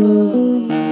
love.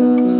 soul.